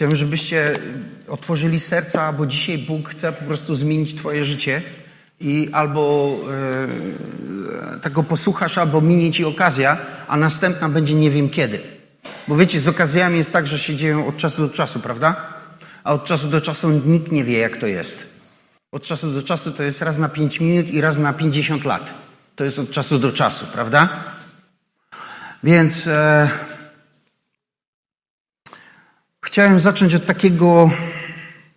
Chciałbym, żebyście otworzyli serca, bo dzisiaj Bóg chce po prostu zmienić Twoje życie i albo e, tego posłuchasz, albo minie Ci okazja, a następna będzie nie wiem kiedy. Bo wiecie, z okazjami jest tak, że się dzieją od czasu do czasu, prawda? A od czasu do czasu nikt nie wie, jak to jest. Od czasu do czasu to jest raz na 5 minut i raz na 50 lat. To jest od czasu do czasu, prawda? Więc e, chciałem zacząć od takiego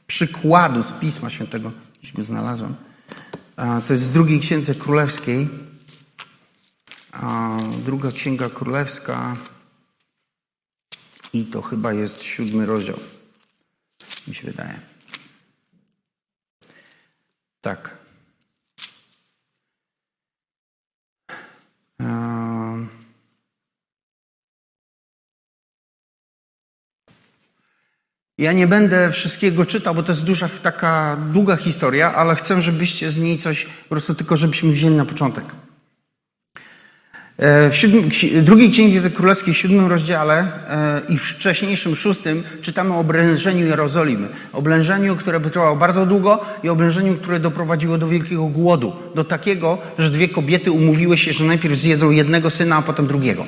przykładu z Pisma Świętego. Gdzieś go znalazłem. To jest z drugiej księdze królewskiej. Druga księga królewska. I to chyba jest siódmy rozdział. Mi się wydaje. Tak. Ja nie będę wszystkiego czytał, bo to jest duża, taka długa historia, ale chcę, żebyście z niej coś, po prostu tylko żebyśmy wzięli na początek. E, w siódmym, drugiej Księgi Królewskiej, w siódmym rozdziale e, i w wcześniejszym, szóstym czytamy o oblężeniu Jerozolimy. Oblężeniu, które trwało bardzo długo i oblężeniu, które doprowadziło do wielkiego głodu. Do takiego, że dwie kobiety umówiły się, że najpierw zjedzą jednego syna, a potem drugiego.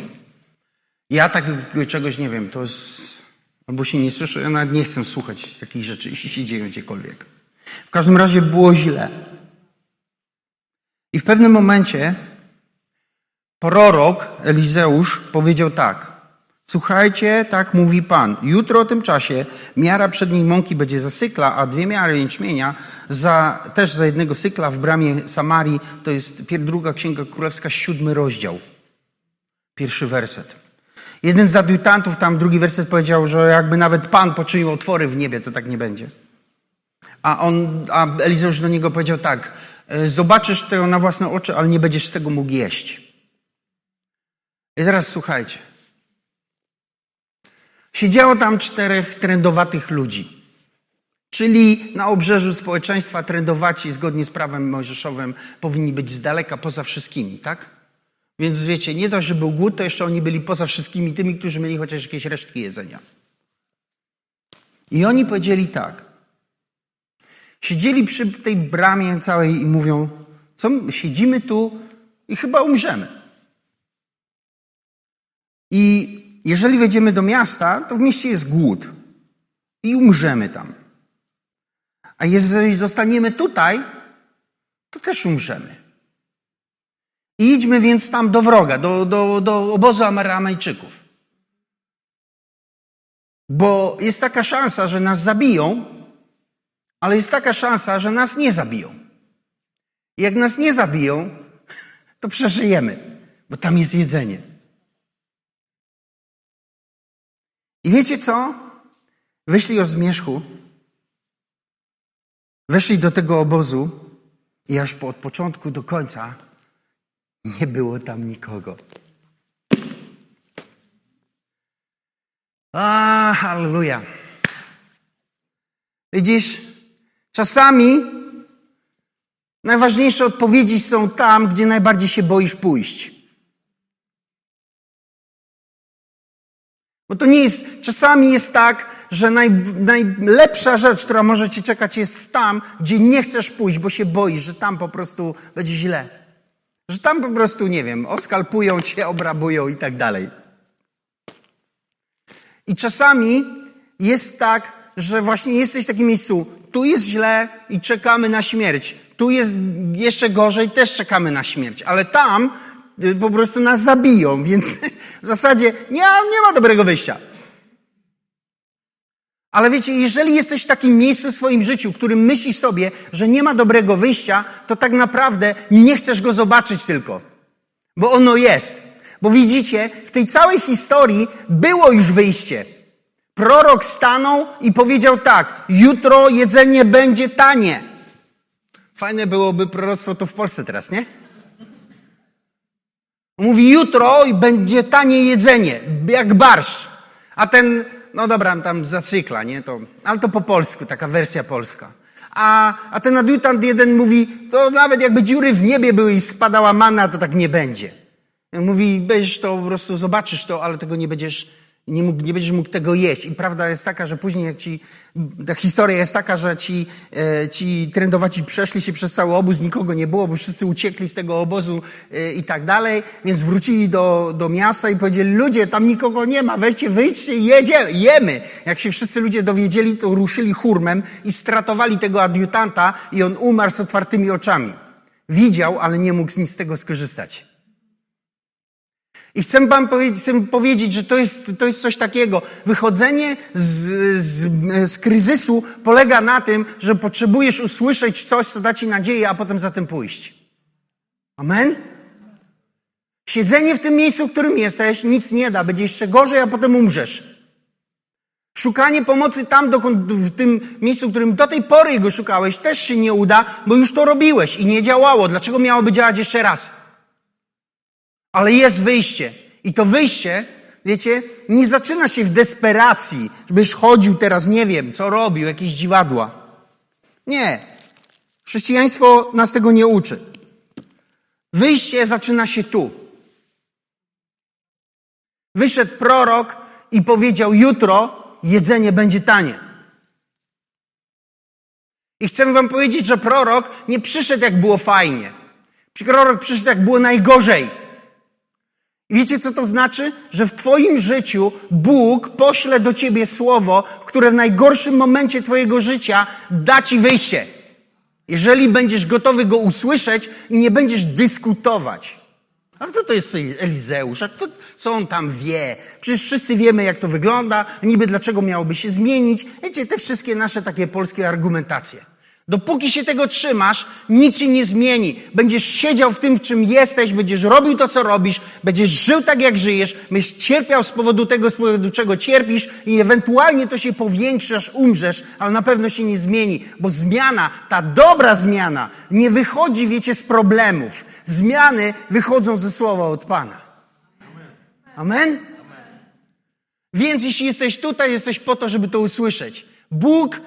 Ja takiego czegoś nie wiem. To jest Albo się nie słyszę, ja nawet nie chcę słuchać takich rzeczy, jeśli się dzieją gdziekolwiek. W każdym razie było źle. I w pewnym momencie prorok Elizeusz powiedział tak. Słuchajcie, tak mówi Pan. Jutro o tym czasie miara przedniej mąki będzie za sykla, a dwie miary jęczmienia za, też za jednego sykla w bramie Samarii. To jest druga księga królewska, siódmy rozdział. Pierwszy werset. Jeden z adiutantów, tam drugi werset powiedział, że jakby nawet Pan poczynił otwory w niebie, to tak nie będzie. A on, a Elizeusz do niego powiedział tak, e, zobaczysz to na własne oczy, ale nie będziesz z tego mógł jeść. I teraz słuchajcie. Siedziało tam czterech trendowatych ludzi. Czyli na obrzeżu społeczeństwa trendowaci zgodnie z prawem mojżeszowym powinni być z daleka poza wszystkimi, tak? Więc wiecie, nie to, że był głód, to jeszcze oni byli poza wszystkimi tymi, którzy mieli chociaż jakieś resztki jedzenia. I oni powiedzieli tak. Siedzieli przy tej bramie całej i mówią, co siedzimy tu i chyba umrzemy. I jeżeli wejdziemy do miasta, to w mieście jest głód i umrzemy tam. A jeżeli zostaniemy tutaj, to też umrzemy. I idźmy więc tam do wroga, do, do, do obozu Amerykańczyków. Bo jest taka szansa, że nas zabiją, ale jest taka szansa, że nas nie zabiją. I jak nas nie zabiją, to przeżyjemy, bo tam jest jedzenie. I wiecie co? Wyszli o zmierzchu, weszli do tego obozu i aż po, od początku do końca nie było tam nikogo. A, halleluja. Widzisz, czasami najważniejsze odpowiedzi są tam, gdzie najbardziej się boisz pójść. Bo to nie jest, czasami jest tak, że naj, najlepsza rzecz, która może ci czekać, jest tam, gdzie nie chcesz pójść, bo się boisz, że tam po prostu będzie źle. Że tam po prostu, nie wiem, oskalpują cię, obrabują i tak dalej. I czasami jest tak, że właśnie jesteś w takim miejscu, tu jest źle i czekamy na śmierć. Tu jest jeszcze gorzej, też czekamy na śmierć. Ale tam y, po prostu nas zabiją, więc w zasadzie nie, nie ma dobrego wyjścia. Ale wiecie, jeżeli jesteś w takim miejscu w swoim życiu, w którym myślisz sobie, że nie ma dobrego wyjścia, to tak naprawdę nie chcesz go zobaczyć tylko. Bo ono jest. Bo widzicie, w tej całej historii było już wyjście. Prorok stanął i powiedział tak, jutro jedzenie będzie tanie. Fajne byłoby proroctwo to w Polsce teraz, nie? Mówi, jutro będzie tanie jedzenie, jak barszcz. A ten no dobra, tam zacykla, nie? To, ale to po polsku, taka wersja polska. A, a ten adiutant jeden mówi, to nawet jakby dziury w niebie były i spadała mana, to tak nie będzie. Mówi, będziesz to po prostu, zobaczysz to, ale tego nie będziesz, Nie, mógł, nie będziesz mógł tego jeść. I prawda jest taka, że później jak ci, ta historia jest taka, że ci, e, ci trendowaci przeszli się przez cały obóz, nikogo nie było, bo wszyscy uciekli z tego obozu e, i tak dalej, więc wrócili do, do miasta i powiedzieli, ludzie, tam nikogo nie ma, weźcie, wyjdźcie jedziemy, jemy. Jak się wszyscy ludzie dowiedzieli, to ruszyli hurmem i stratowali tego adiutanta i on umarł z otwartymi oczami. Widział, ale nie mógł z tego skorzystać. I chcę wam powiedzieć, chcę powiedzieć, że to jest, to jest coś takiego. Wychodzenie z, z, z kryzysu polega na tym, że potrzebujesz usłyszeć coś, co da ci nadzieję, a potem za tym pójść. Amen? Siedzenie w tym miejscu, w którym jesteś, nic nie da. Będzie jeszcze gorzej, a potem umrzesz. Szukanie pomocy tam, dokąd, w tym miejscu, w którym do tej pory jego szukałeś, też się nie uda, bo już to robiłeś i nie działało. Dlaczego miałoby działać jeszcze raz? Ale jest wyjście. I to wyjście, wiecie, nie zaczyna się w desperacji, żebyś chodził teraz, nie wiem, co robił, jakieś dziwadła. Nie. Chrześcijaństwo nas tego nie uczy. Wyjście zaczyna się tu. Wyszedł prorok i powiedział: Jutro jedzenie będzie tanie. I chcę Wam powiedzieć, że prorok nie przyszedł, jak było fajnie. Prorok przyszedł, jak było najgorzej. Wiecie, co to znaczy? Że w Twoim życiu Bóg pośle do Ciebie słowo, które w najgorszym momencie Twojego życia da Ci wyjście. Jeżeli będziesz gotowy go usłyszeć i nie będziesz dyskutować. A kto to jest Elizeusz? A kto, co on tam wie? Przecież wszyscy wiemy, jak to wygląda. Niby dlaczego miałoby się zmienić? Wiecie, te wszystkie nasze takie polskie argumentacje. Dopóki się tego trzymasz, nic się nie zmieni. Będziesz siedział w tym, w czym jesteś, będziesz robił to, co robisz, będziesz żył tak, jak żyjesz, będziesz cierpiał z powodu tego, z powodu czego cierpisz i ewentualnie to się powiększy, aż umrzesz, ale na pewno się nie zmieni, bo zmiana, ta dobra zmiana, nie wychodzi, wiecie, z problemów. Zmiany wychodzą ze słowa od Pana. Amen? Więc jeśli jesteś tutaj, jesteś po to, żeby to usłyszeć. Bóg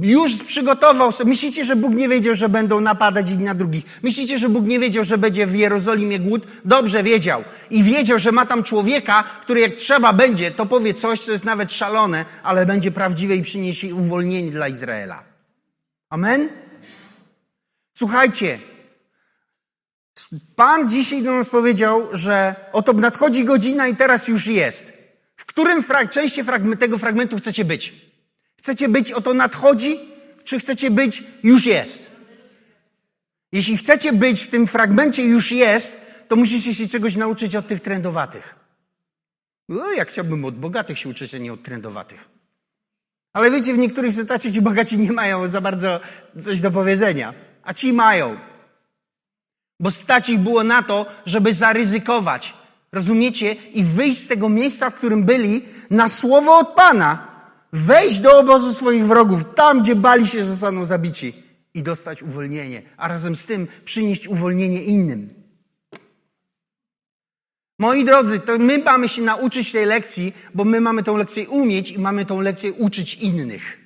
już przygotował sobie. Myślicie, że Bóg nie wiedział, że będą napadać jedni na drugich? Myślicie, że Bóg nie wiedział, że będzie w Jerozolimie głód? Dobrze wiedział. I wiedział, że ma tam człowieka, który jak trzeba będzie, to powie coś, co jest nawet szalone, ale będzie prawdziwe i przyniesie uwolnienie dla Izraela. Amen? Słuchajcie. Pan dzisiaj do nas powiedział, że oto nadchodzi godzina i teraz już jest. W którym fra- części fragment, tego fragmentu chcecie być? Chcecie być oto nadchodzi, czy chcecie być już jest? Jeśli chcecie być w tym fragmencie już jest, to musicie się czegoś nauczyć od tych trendowatych. No, jak chciałbym od bogatych się uczyć, a nie od trendowatych. Ale wiecie, w niektórych sytuacjach ci bogaci nie mają za bardzo coś do powiedzenia, a ci mają. Bo stać ich było na to, żeby zaryzykować. Rozumiecie? I wyjść z tego miejsca, w którym byli, na słowo od Pana, wejść do obozu swoich wrogów, tam gdzie bali się, że zostaną zabici i dostać uwolnienie, a razem z tym przynieść uwolnienie innym. Moi drodzy, to my mamy się nauczyć tej lekcji, bo my mamy tą lekcję umieć i mamy tą lekcję uczyć innych.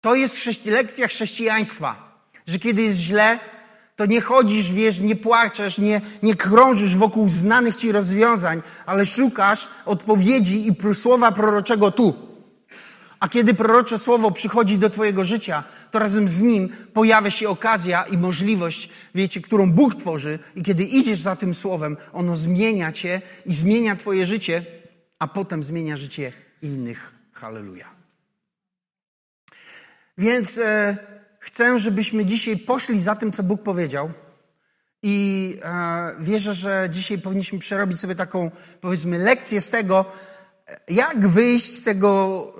To jest lekcja chrześcijaństwa, że kiedy jest źle, to nie chodzisz, wiesz, nie płaczesz, nie, nie krążysz wokół znanych ci rozwiązań, ale szukasz odpowiedzi i słowa proroczego tu. A kiedy prorocze słowo przychodzi do Twojego życia, to razem z nim pojawia się okazja i możliwość, wiecie, którą Bóg tworzy, i kiedy idziesz za tym słowem, ono zmienia Cię i zmienia Twoje życie, a potem zmienia życie innych. Halleluja. Więc e, chcę, żebyśmy dzisiaj poszli za tym, co Bóg powiedział. I e, wierzę, że dzisiaj powinniśmy przerobić sobie taką, powiedzmy, lekcję z tego, jak wyjść z tego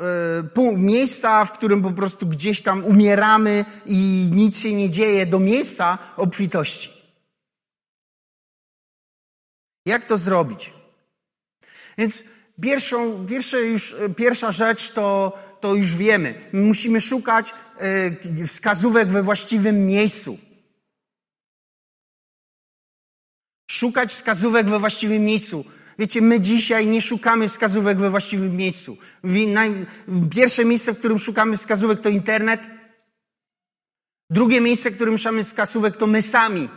e, miejsca, w którym po prostu gdzieś tam umieramy i nic się nie dzieje, do miejsca obfitości. Jak to zrobić? Więc pierwszą, pierwsza, już, pierwsza rzecz to, to już wiemy. My musimy szukać e, wskazówek we właściwym miejscu. Szukać wskazówek we właściwym miejscu. Wiecie, my dzisiaj nie szukamy wskazówek we właściwym miejscu. Pierwsze miejsce, w którym szukamy wskazówek, to internet. Drugie miejsce, w którym szukamy wskazówek, to my sami.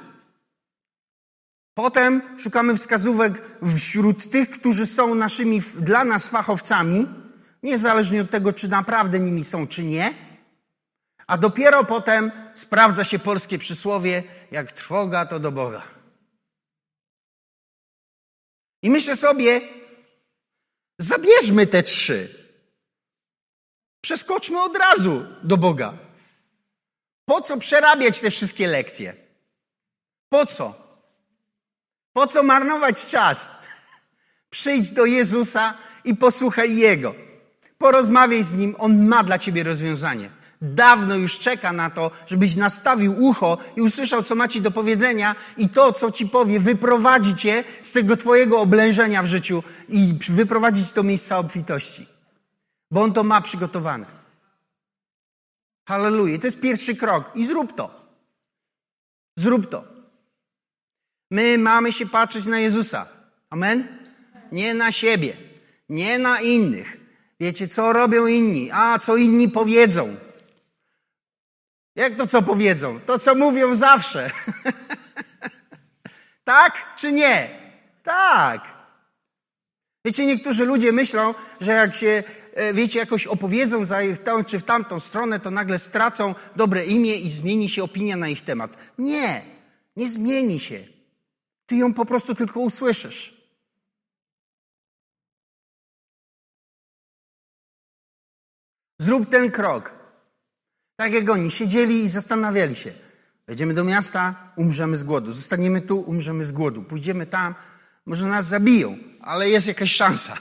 Potem szukamy wskazówek wśród tych, którzy są naszymi dla nas fachowcami, niezależnie od tego, czy naprawdę nimi są, czy nie. A dopiero potem sprawdza się polskie przysłowie, jak trwoga, to do Boga. I myślę sobie, zabierzmy te trzy. Przeskoczmy od razu do Boga. Po co przerabiać te wszystkie lekcje? Po co? Po co marnować czas? Przyjdź do Jezusa i posłuchaj Jego. Porozmawiaj z Nim, On ma dla Ciebie rozwiązanie. Dawno już czeka na to, żebyś nastawił ucho i usłyszał, co ma Ci do powiedzenia i to, co Ci powie, wyprowadzi Cię z tego Twojego oblężenia w życiu i wyprowadzić do miejsca obfitości. Bo On to ma przygotowane. Halleluja. To jest pierwszy krok. I zrób to. Zrób to. My mamy się patrzeć na Jezusa. Amen? Nie na siebie. Nie na innych. Wiecie, co robią inni? A, co inni powiedzą. Jak to co powiedzą? To, co mówią zawsze. tak czy nie? Tak. Wiecie, niektórzy ludzie myślą, że jak się, e, wiecie, jakoś opowiedzą w tą czy w tamtą stronę, to nagle stracą dobre imię i zmieni się opinia na ich temat. Nie, nie zmieni się. Ty ją po prostu tylko usłyszysz. Zrób ten krok. Tak jak oni siedzieli i zastanawiali się. Wejdziemy do miasta, umrzemy z głodu. Zostaniemy tu, umrzemy z głodu. Pójdziemy tam, może nas zabiją, ale jest jakaś szansa.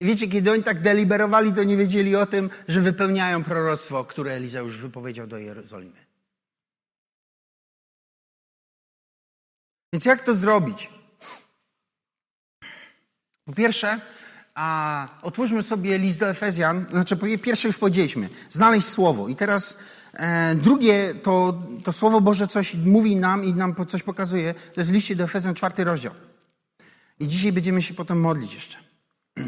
I wiecie, kiedy oni tak deliberowali, to nie wiedzieli o tym, że wypełniają proroctwo, które Eliza już wypowiedział do Jerozolimy. Więc jak to zrobić? Po pierwsze, a otwórzmy sobie list do Efezjan. Znaczy, pierwsze już powiedzieliśmy, znaleźć słowo. I teraz e, drugie, to, to słowo Boże coś mówi nam i nam coś pokazuje. To jest liście do Efezjan, czwarty rozdział. I dzisiaj będziemy się potem modlić jeszcze.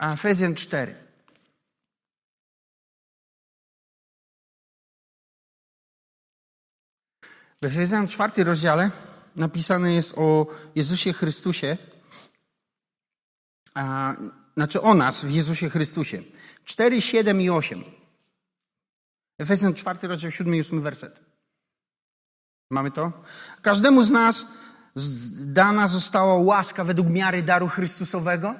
Efezjan 4. W Efezjan czwarty rozdziale napisane jest o Jezusie Chrystusie, a, znaczy o nas w Jezusie Chrystusie. 4, 7 i 8. Efezjan 4, rozdział 7 i 8 werset. Mamy to? Każdemu z nas dana została łaska według miary daru Chrystusowego.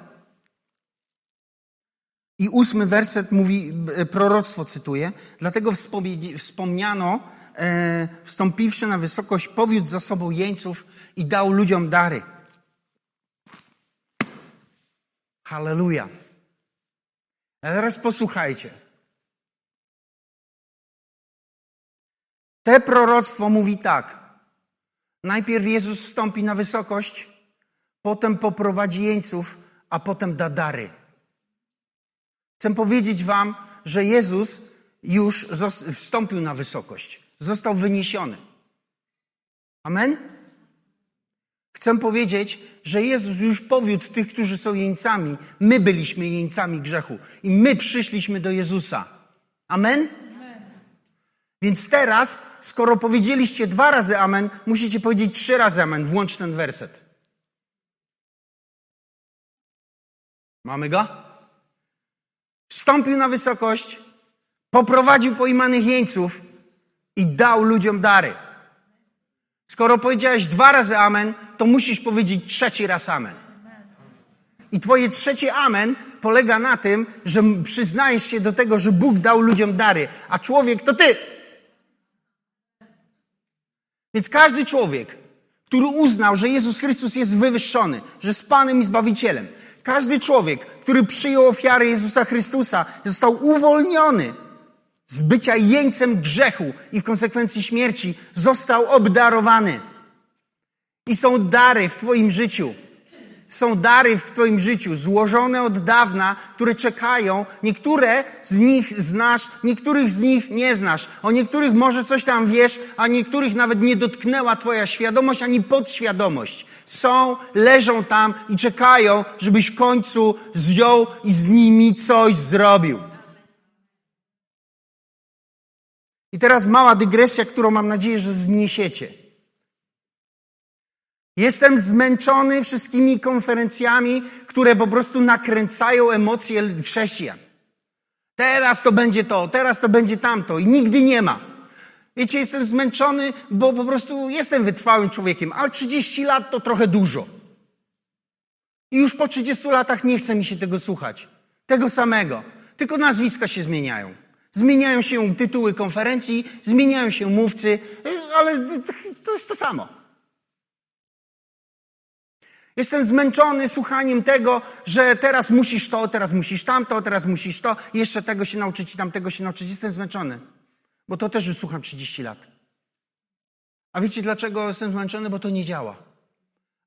I ósmy werset mówi, e, proroctwo cytuję, dlatego wspomniano, e, wstąpiwszy na wysokość, powiódł za sobą jeńców i dał ludziom dary. Halleluja. A teraz posłuchajcie. Te proroctwo mówi tak. Najpierw Jezus wstąpi na wysokość, potem poprowadzi jeńców, a potem da dary. Chcę powiedzieć Wam, że Jezus już wstąpił na wysokość. Został wyniesiony. Amen? Chcę powiedzieć, że Jezus już powiódł tych, którzy są jeńcami. My byliśmy jeńcami grzechu i my przyszliśmy do Jezusa. Amen? Więc teraz, skoro powiedzieliście dwa razy amen, musicie powiedzieć trzy razy amen. Włącz ten werset. Mamy go? Wstąpił na wysokość, poprowadził poimanych jeńców i dał ludziom dary. Skoro powiedziałeś dwa razy amen, to musisz powiedzieć trzeci raz amen. I twoje trzecie amen polega na tym, że przyznajesz się do tego, że Bóg dał ludziom dary, a człowiek to ty. Więc każdy człowiek, który uznał, że Jezus Chrystus jest wywyższony, że jest Panem i Zbawicielem, każdy człowiek, który przyjął ofiarę Jezusa Chrystusa, został uwolniony z bycia jeńcem grzechu i w konsekwencji śmierci, został obdarowany. I są dary w Twoim życiu. Są dary w Twoim życiu, złożone od dawna, które czekają. Niektóre z nich znasz, niektórych z nich nie znasz. O niektórych może coś tam wiesz, a niektórych nawet nie dotknęła Twoja świadomość ani podświadomość są, leżą tam i czekają, żebyś w końcu zjął i z nimi coś zrobił. I teraz mała dygresja, którą mam nadzieję, że zniesiecie. Jestem zmęczony wszystkimi konferencjami, które po prostu nakręcają emocje chrześcijan. Teraz to będzie to, teraz to będzie tamto i nigdy nie ma. Wiecie, jestem zmęczony, bo po prostu jestem wytrwałym człowiekiem, ale 30 lat to trochę dużo. I już po 30 latach nie chce mi się tego słuchać. Tego samego. Tylko nazwiska się zmieniają. Zmieniają się tytuły konferencji, zmieniają się mówcy, ale to jest to samo. Jestem zmęczony słuchaniem tego, że teraz musisz to, teraz musisz tamto, teraz musisz to, jeszcze tego się nauczyć i tamtego się nauczyć. Jestem zmęczony, bo to też już słucham 30 lat. A wiecie dlaczego jestem zmęczony? Bo to nie działa.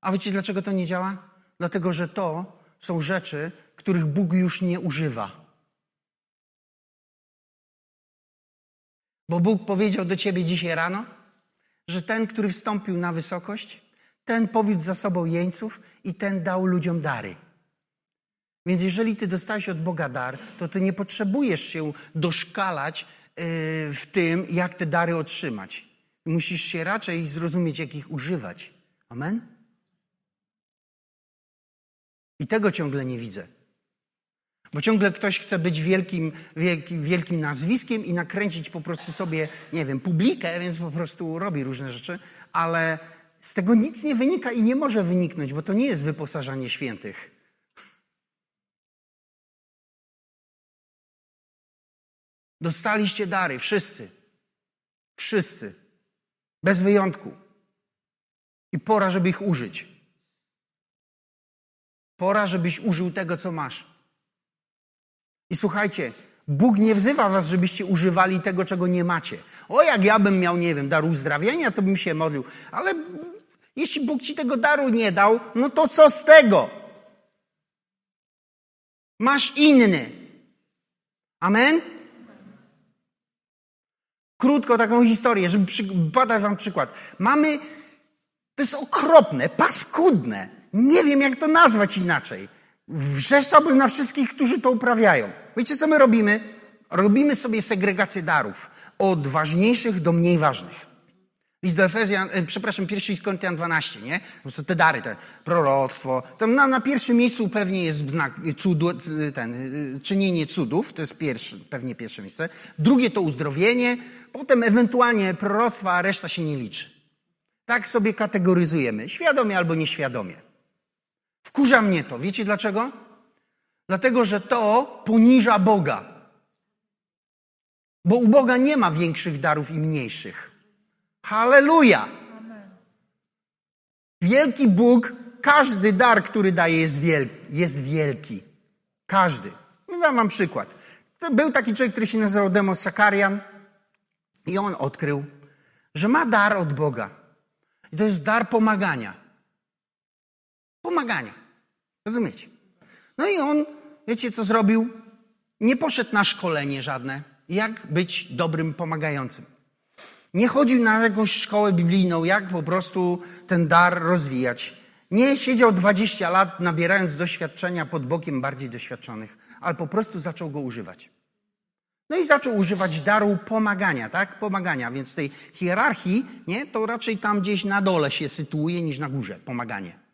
A wiecie dlaczego to nie działa? Dlatego, że to są rzeczy, których Bóg już nie używa. Bo Bóg powiedział do ciebie dzisiaj rano, że ten, który wstąpił na wysokość, ten powiódł za sobą jeńców i ten dał ludziom dary. Więc jeżeli ty dostałeś od Boga dar, to ty nie potrzebujesz się doszkalać yy, w tym, jak te dary otrzymać. Musisz się raczej zrozumieć, jak ich używać. Amen? I tego ciągle nie widzę. Bo ciągle ktoś chce być wielkim, wielkim, wielkim nazwiskiem i nakręcić po prostu sobie, nie wiem, publikę, więc po prostu robi różne rzeczy, ale z tego nic nie wynika i nie może wyniknąć, bo to nie jest wyposażanie świętych. Dostaliście dary, wszyscy. Wszyscy. Bez wyjątku. I pora, żeby ich użyć. Pora, żebyś użył tego, co masz. I słuchajcie, Bóg nie wzywa was, żebyście używali tego, czego nie macie. O, jak ja bym miał, nie wiem, dar uzdrawienia, to bym się modlił. Ale jeśli Bóg ci tego daru nie dał, no to co z tego? Masz inny. Amen? Krótko taką historię, żeby podać wam przykład. Mamy, to jest okropne, paskudne. Nie wiem, jak to nazwać inaczej. Wrzeszczałbym na wszystkich, którzy to uprawiają. Wiecie, co my robimy? Robimy sobie segregację darów od ważniejszych do mniej ważnych. List do Efezjan, e, przepraszam, pierwszy list Koryntian 12, nie? Prostu te dary, te proroctwo. Tam na, na pierwszym miejscu pewnie jest znak cudu, ten, e, czynienie cudów, to jest pierwszy, pewnie pierwsze miejsce. Drugie to uzdrowienie, potem ewentualnie proroctwa, a reszta się nie liczy. Tak sobie kategoryzujemy, świadomie albo nieświadomie. Wkurza mnie to. Wiecie dlaczego? Dlatego, że to poniża Boga. Bo u Boga nie ma większych darów i mniejszych. Halleluja! Wielki Bóg, każdy dar, który daje, jest wielki. Jest wielki. Każdy. Dam wam przykład. Był taki człowiek, który się nazywał Demos Sakarian i on odkrył, że ma dar od Boga. I to jest dar pomagania. Pomagania. Rozumiecie? No i on, wiecie co zrobił? Nie poszedł na szkolenie żadne, jak być dobrym pomagającym. Nie chodził na jakąś szkołę biblijną, jak po prostu ten dar rozwijać. Nie siedział 20 lat, nabierając doświadczenia pod bokiem bardziej doświadczonych, ale po prostu zaczął go używać. No i zaczął używać daru pomagania, tak? Pomagania, więc tej hierarchii, nie, to raczej tam gdzieś na dole się sytuuje niż na górze, pomaganie.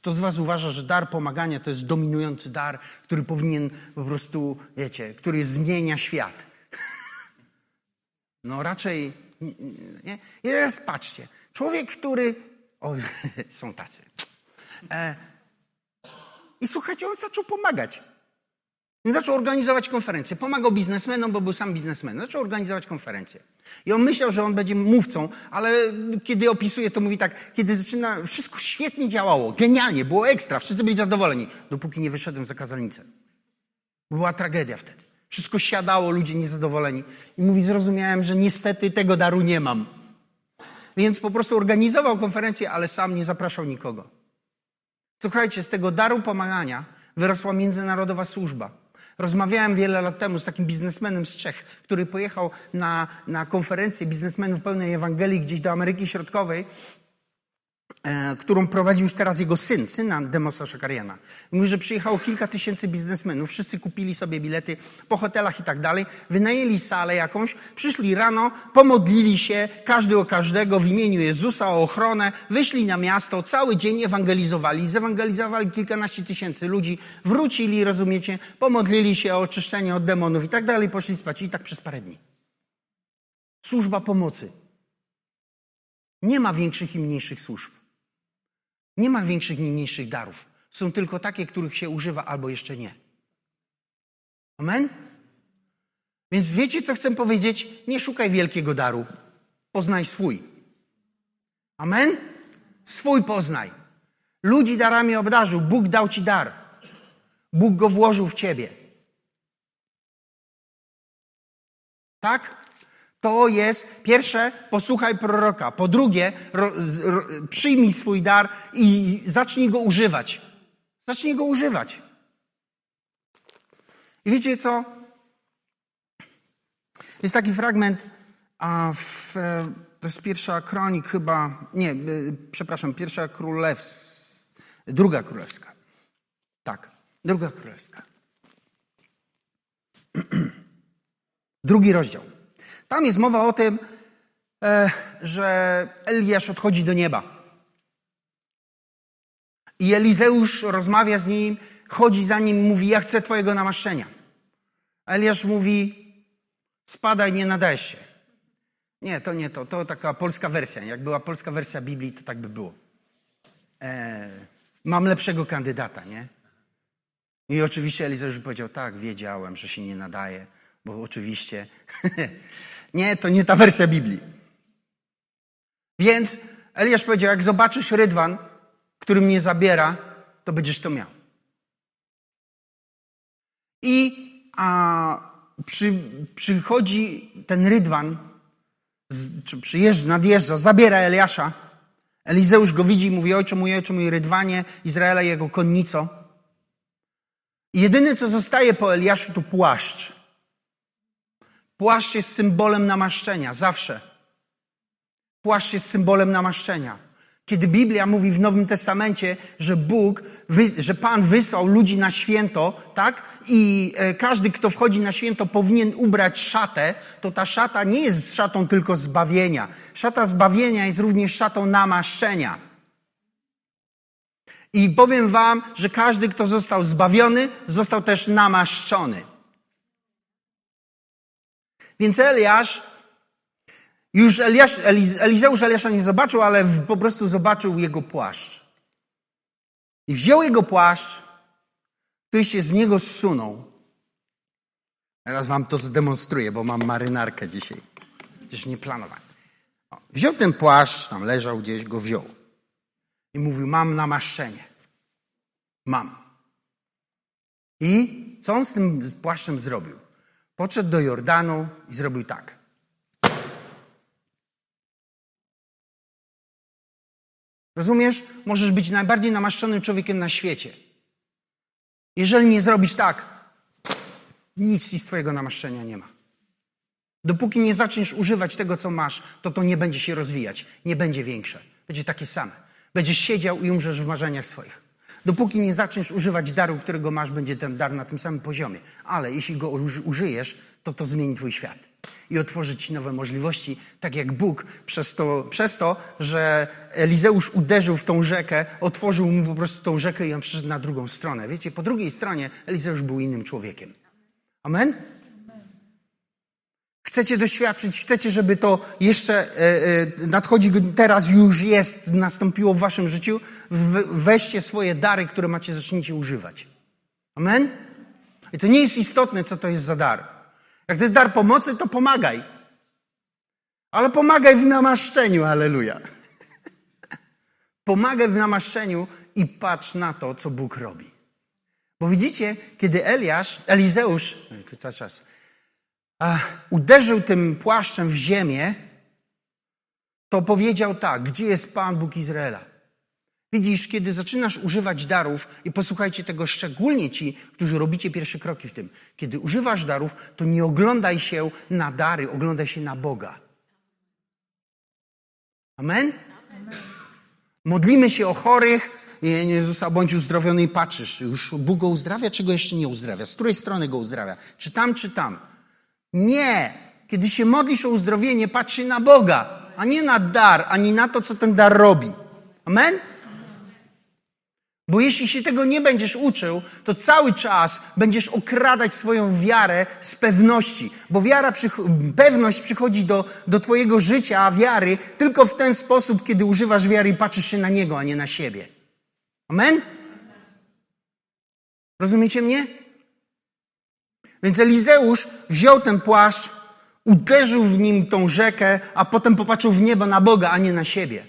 Kto z Was uważa, że dar pomagania to jest dominujący dar, który powinien po prostu, wiecie, który zmienia świat? No raczej nie. I teraz patrzcie. Człowiek, który. O, są tacy. E, I słuchajcie, on zaczął pomagać. On zaczął organizować konferencje. Pomagał biznesmenom, bo był sam biznesmenem. Zaczął organizować konferencje. I on myślał, że on będzie mówcą, ale kiedy opisuje, to mówi tak, kiedy zaczyna, wszystko świetnie działało, genialnie, było ekstra, wszyscy byli zadowoleni, dopóki nie wyszedłem za kazalnicę. Była tragedia wtedy. Wszystko siadało, ludzie niezadowoleni. I mówi, zrozumiałem, że niestety tego daru nie mam. Więc po prostu organizował konferencję, ale sam nie zapraszał nikogo. Słuchajcie, z tego daru pomagania wyrosła międzynarodowa służba. Rozmawiałem wiele lat temu z takim biznesmenem z Czech, który pojechał na, na konferencję biznesmenów pełnej Ewangelii gdzieś do Ameryki Środkowej którą prowadzi już teraz jego syn, syna Demosa Szakariana. Mówi, że przyjechało kilka tysięcy biznesmenów, wszyscy kupili sobie bilety po hotelach i tak dalej, wynajęli salę jakąś, przyszli rano, pomodlili się, każdy o każdego w imieniu Jezusa o ochronę, wyszli na miasto, cały dzień ewangelizowali, zewangelizowali kilkanaście tysięcy ludzi, wrócili, rozumiecie, pomodlili się o oczyszczenie od demonów i tak dalej, poszli spać i tak przez parę dni. Służba pomocy. Nie ma większych i mniejszych służb. Nie ma większych i mniejszych darów. Są tylko takie, których się używa albo jeszcze nie. Amen? Więc wiecie, co chcę powiedzieć? Nie szukaj wielkiego daru. Poznaj swój. Amen? Swój poznaj. Ludzi darami obdarzył. Bóg dał ci dar. Bóg go włożył w ciebie. Tak? To jest pierwsze, posłuchaj proroka. Po drugie, ro, ro, przyjmij swój dar i zacznij go używać. Zacznij go używać. I wiecie co? Jest taki fragment, a w, to jest pierwsza kronik chyba, nie, y, przepraszam, pierwsza królewska, druga królewska. Tak, druga królewska. Drugi rozdział. Tam jest mowa o tym, e, że Eliasz odchodzi do nieba. I Elizeusz rozmawia z nim, chodzi za nim, mówi: Ja chcę Twojego namaszczenia. Eliasz mówi: Spadaj, nie nadajesz się. Nie, to nie to. To taka polska wersja. Jak była polska wersja Biblii, to tak by było. E, mam lepszego kandydata, nie? I oczywiście Elizeusz powiedział: Tak, wiedziałem, że się nie nadaje, bo oczywiście. Nie, to nie ta wersja Biblii. Więc Eliasz powiedział, jak zobaczysz rydwan, który mnie zabiera, to będziesz to miał. I a, przy, przychodzi ten rydwan, z, czy przyjeżdża, nadjeżdża, zabiera Eliasza. Elizeusz go widzi i mówi, ojcze mój, ojcze mój, rydwanie Izraela i jego konnico. I jedyne, co zostaje po Eliaszu, to płaszcz. Płaszcz jest symbolem namaszczenia, zawsze. Płaszcz jest symbolem namaszczenia. Kiedy Biblia mówi w Nowym Testamencie, że Bóg, że Pan wysłał ludzi na święto, tak? I e, każdy, kto wchodzi na święto, powinien ubrać szatę, to ta szata nie jest szatą tylko zbawienia. Szata zbawienia jest również szatą namaszczenia. I powiem Wam, że każdy, kto został zbawiony, został też namaszczony. Więc Eliasz, już Eliasz, Elizeusz Eliasza nie zobaczył, ale po prostu zobaczył jego płaszcz. I wziął jego płaszcz, który się z niego zsunął. Teraz wam to zdemonstruję, bo mam marynarkę dzisiaj. Przecież nie planowałem. Wziął ten płaszcz, tam leżał gdzieś, go wziął. I mówił, mam namaszczenie. Mam. I co on z tym płaszczem zrobił? Podszedł do Jordanu i zrobił tak. Rozumiesz? Możesz być najbardziej namaszczonym człowiekiem na świecie. Jeżeli nie zrobisz tak, nic z Twojego namaszczenia nie ma. Dopóki nie zaczniesz używać tego, co masz, to to nie będzie się rozwijać, nie będzie większe. Będzie takie same. Będziesz siedział i umrzesz w marzeniach swoich. Dopóki nie zaczniesz używać daru, którego masz, będzie ten dar na tym samym poziomie. Ale jeśli go użyjesz, to to zmieni Twój świat i otworzy Ci nowe możliwości, tak jak Bóg przez to, przez to, że Elizeusz uderzył w tą rzekę, otworzył mu po prostu tą rzekę i on przyszedł na drugą stronę. Wiecie, po drugiej stronie Elizeusz był innym człowiekiem. Amen? Chcecie doświadczyć, chcecie, żeby to jeszcze e, e, nadchodzi, teraz już jest, nastąpiło w waszym życiu, weźcie swoje dary, które macie, zacznijcie używać. Amen? I to nie jest istotne, co to jest za dar. Jak to jest dar pomocy, to pomagaj. Ale pomagaj w namaszczeniu, aleluja. Pomagaj w namaszczeniu i patrz na to, co Bóg robi. Bo widzicie, kiedy Eliasz, Elizeusz, cały czas, uderzył tym płaszczem w ziemię, to powiedział tak, gdzie jest Pan Bóg Izraela? Widzisz, kiedy zaczynasz używać darów, i posłuchajcie tego szczególnie ci, którzy robicie pierwsze kroki w tym, kiedy używasz darów, to nie oglądaj się na dary, oglądaj się na Boga. Amen? Modlimy się o chorych, Jezusa, bądź uzdrowiony i patrzysz, już Bóg go uzdrawia, czy go jeszcze nie uzdrawia? Z której strony go uzdrawia? Czy tam, czy tam? Nie. Kiedy się modlisz o uzdrowienie, patrzy na Boga, a nie na dar, ani na to, co ten dar robi. Amen? Bo jeśli się tego nie będziesz uczył, to cały czas będziesz okradać swoją wiarę z pewności. Bo wiara, pewność przychodzi do, do Twojego życia, a wiary tylko w ten sposób, kiedy używasz wiary i patrzysz się na Niego, a nie na siebie. Amen? Rozumiecie mnie? Więc Elizeusz wziął ten płaszcz, uderzył w nim tą rzekę, a potem popatrzył w niebo na Boga, a nie na siebie.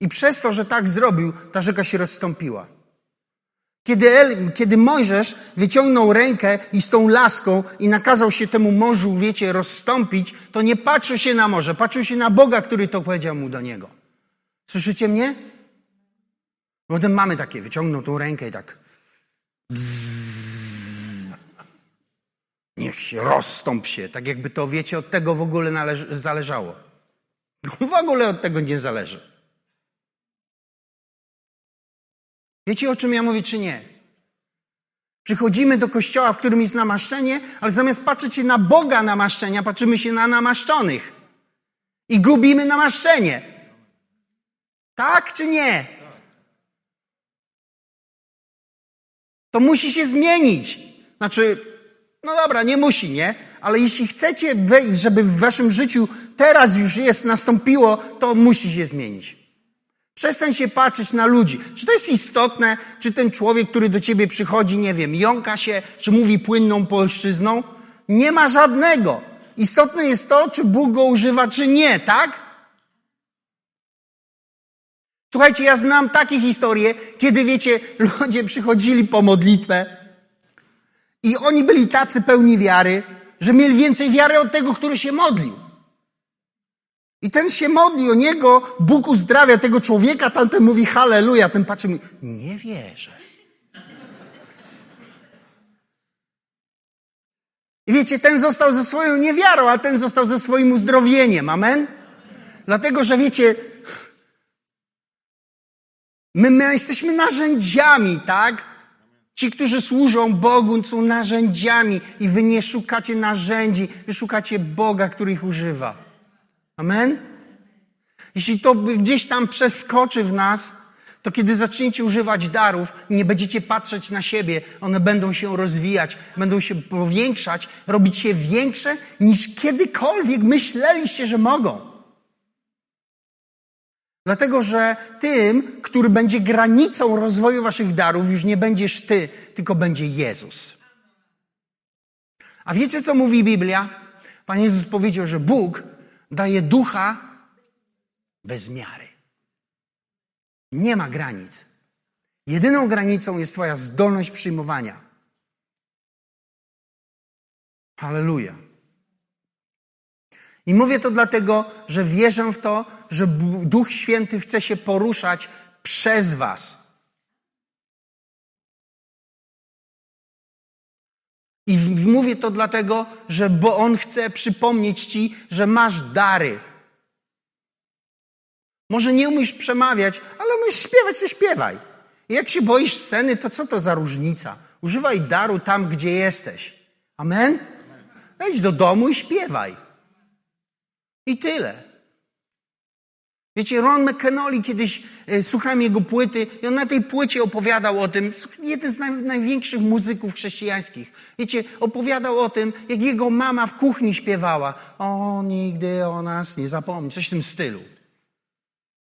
I przez to, że tak zrobił, ta rzeka się rozstąpiła. Kiedy, El, kiedy Mojżesz wyciągnął rękę i z tą laską i nakazał się temu morzu, wiecie, rozstąpić, to nie patrzył się na morze, patrzył się na Boga, który to powiedział mu do niego. Słyszycie mnie? Potem mamy takie, wyciągnął tą rękę i tak. Bzzz. Niech się rozstąp się, tak jakby to, wiecie, od tego w ogóle należy, zależało. W ogóle od tego nie zależy. Wiecie o czym ja mówię, czy nie? Przychodzimy do kościoła, w którym jest namaszczenie, ale zamiast patrzeć na Boga namaszczenia, patrzymy się na namaszczonych. I gubimy namaszczenie. Tak czy nie? To musi się zmienić. Znaczy, no dobra, nie musi, nie? Ale jeśli chcecie, żeby w waszym życiu teraz już jest, nastąpiło, to musi się zmienić. Przestań się patrzeć na ludzi. Czy to jest istotne, czy ten człowiek, który do ciebie przychodzi, nie wiem, jąka się, czy mówi płynną polszczyzną? Nie ma żadnego. Istotne jest to, czy Bóg go używa, czy nie, tak? Słuchajcie, ja znam takie historie, kiedy wiecie, ludzie przychodzili po modlitwę i oni byli tacy pełni wiary, że mieli więcej wiary od tego, który się modlił. I ten się modli o niego, Bóg uzdrawia tego człowieka, tamten mówi halleluja, ten patrzy i mówi, nie wierzę. I wiecie, ten został ze swoją niewiarą, a ten został ze swoim uzdrowieniem. Amen? Dlatego, że wiecie, my, my jesteśmy narzędziami, tak? Ci, którzy służą Bogu, są narzędziami i wy nie szukacie narzędzi, wy szukacie Boga, który ich używa. Amen? Jeśli to gdzieś tam przeskoczy w nas, to kiedy zaczniecie używać darów, nie będziecie patrzeć na siebie, one będą się rozwijać, będą się powiększać, robić się większe niż kiedykolwiek myśleliście, że mogą. Dlatego, że tym, który będzie granicą rozwoju waszych darów, już nie będziesz ty, tylko będzie Jezus. A wiecie, co mówi Biblia? Pan Jezus powiedział, że Bóg daje ducha bez miary. Nie ma granic. Jedyną granicą jest Twoja zdolność przyjmowania. Halleluja. I mówię to dlatego, że wierzę w to, że Duch Święty chce się poruszać przez Was. I mówię to dlatego, że bo On chce przypomnieć Ci, że masz dary. Może nie umiesz przemawiać, ale umiesz śpiewać, to śpiewaj. I jak się boisz sceny, to co to za różnica? Używaj daru tam, gdzie jesteś. Amen? Wejdź do domu i śpiewaj. I tyle. Wiecie, Ron McKenoli kiedyś e, słuchałem jego płyty i on na tej płycie opowiadał o tym, jeden z naj, największych muzyków chrześcijańskich. Wiecie, opowiadał o tym, jak jego mama w kuchni śpiewała. O, nigdy o nas nie zapomni. Coś w tym stylu.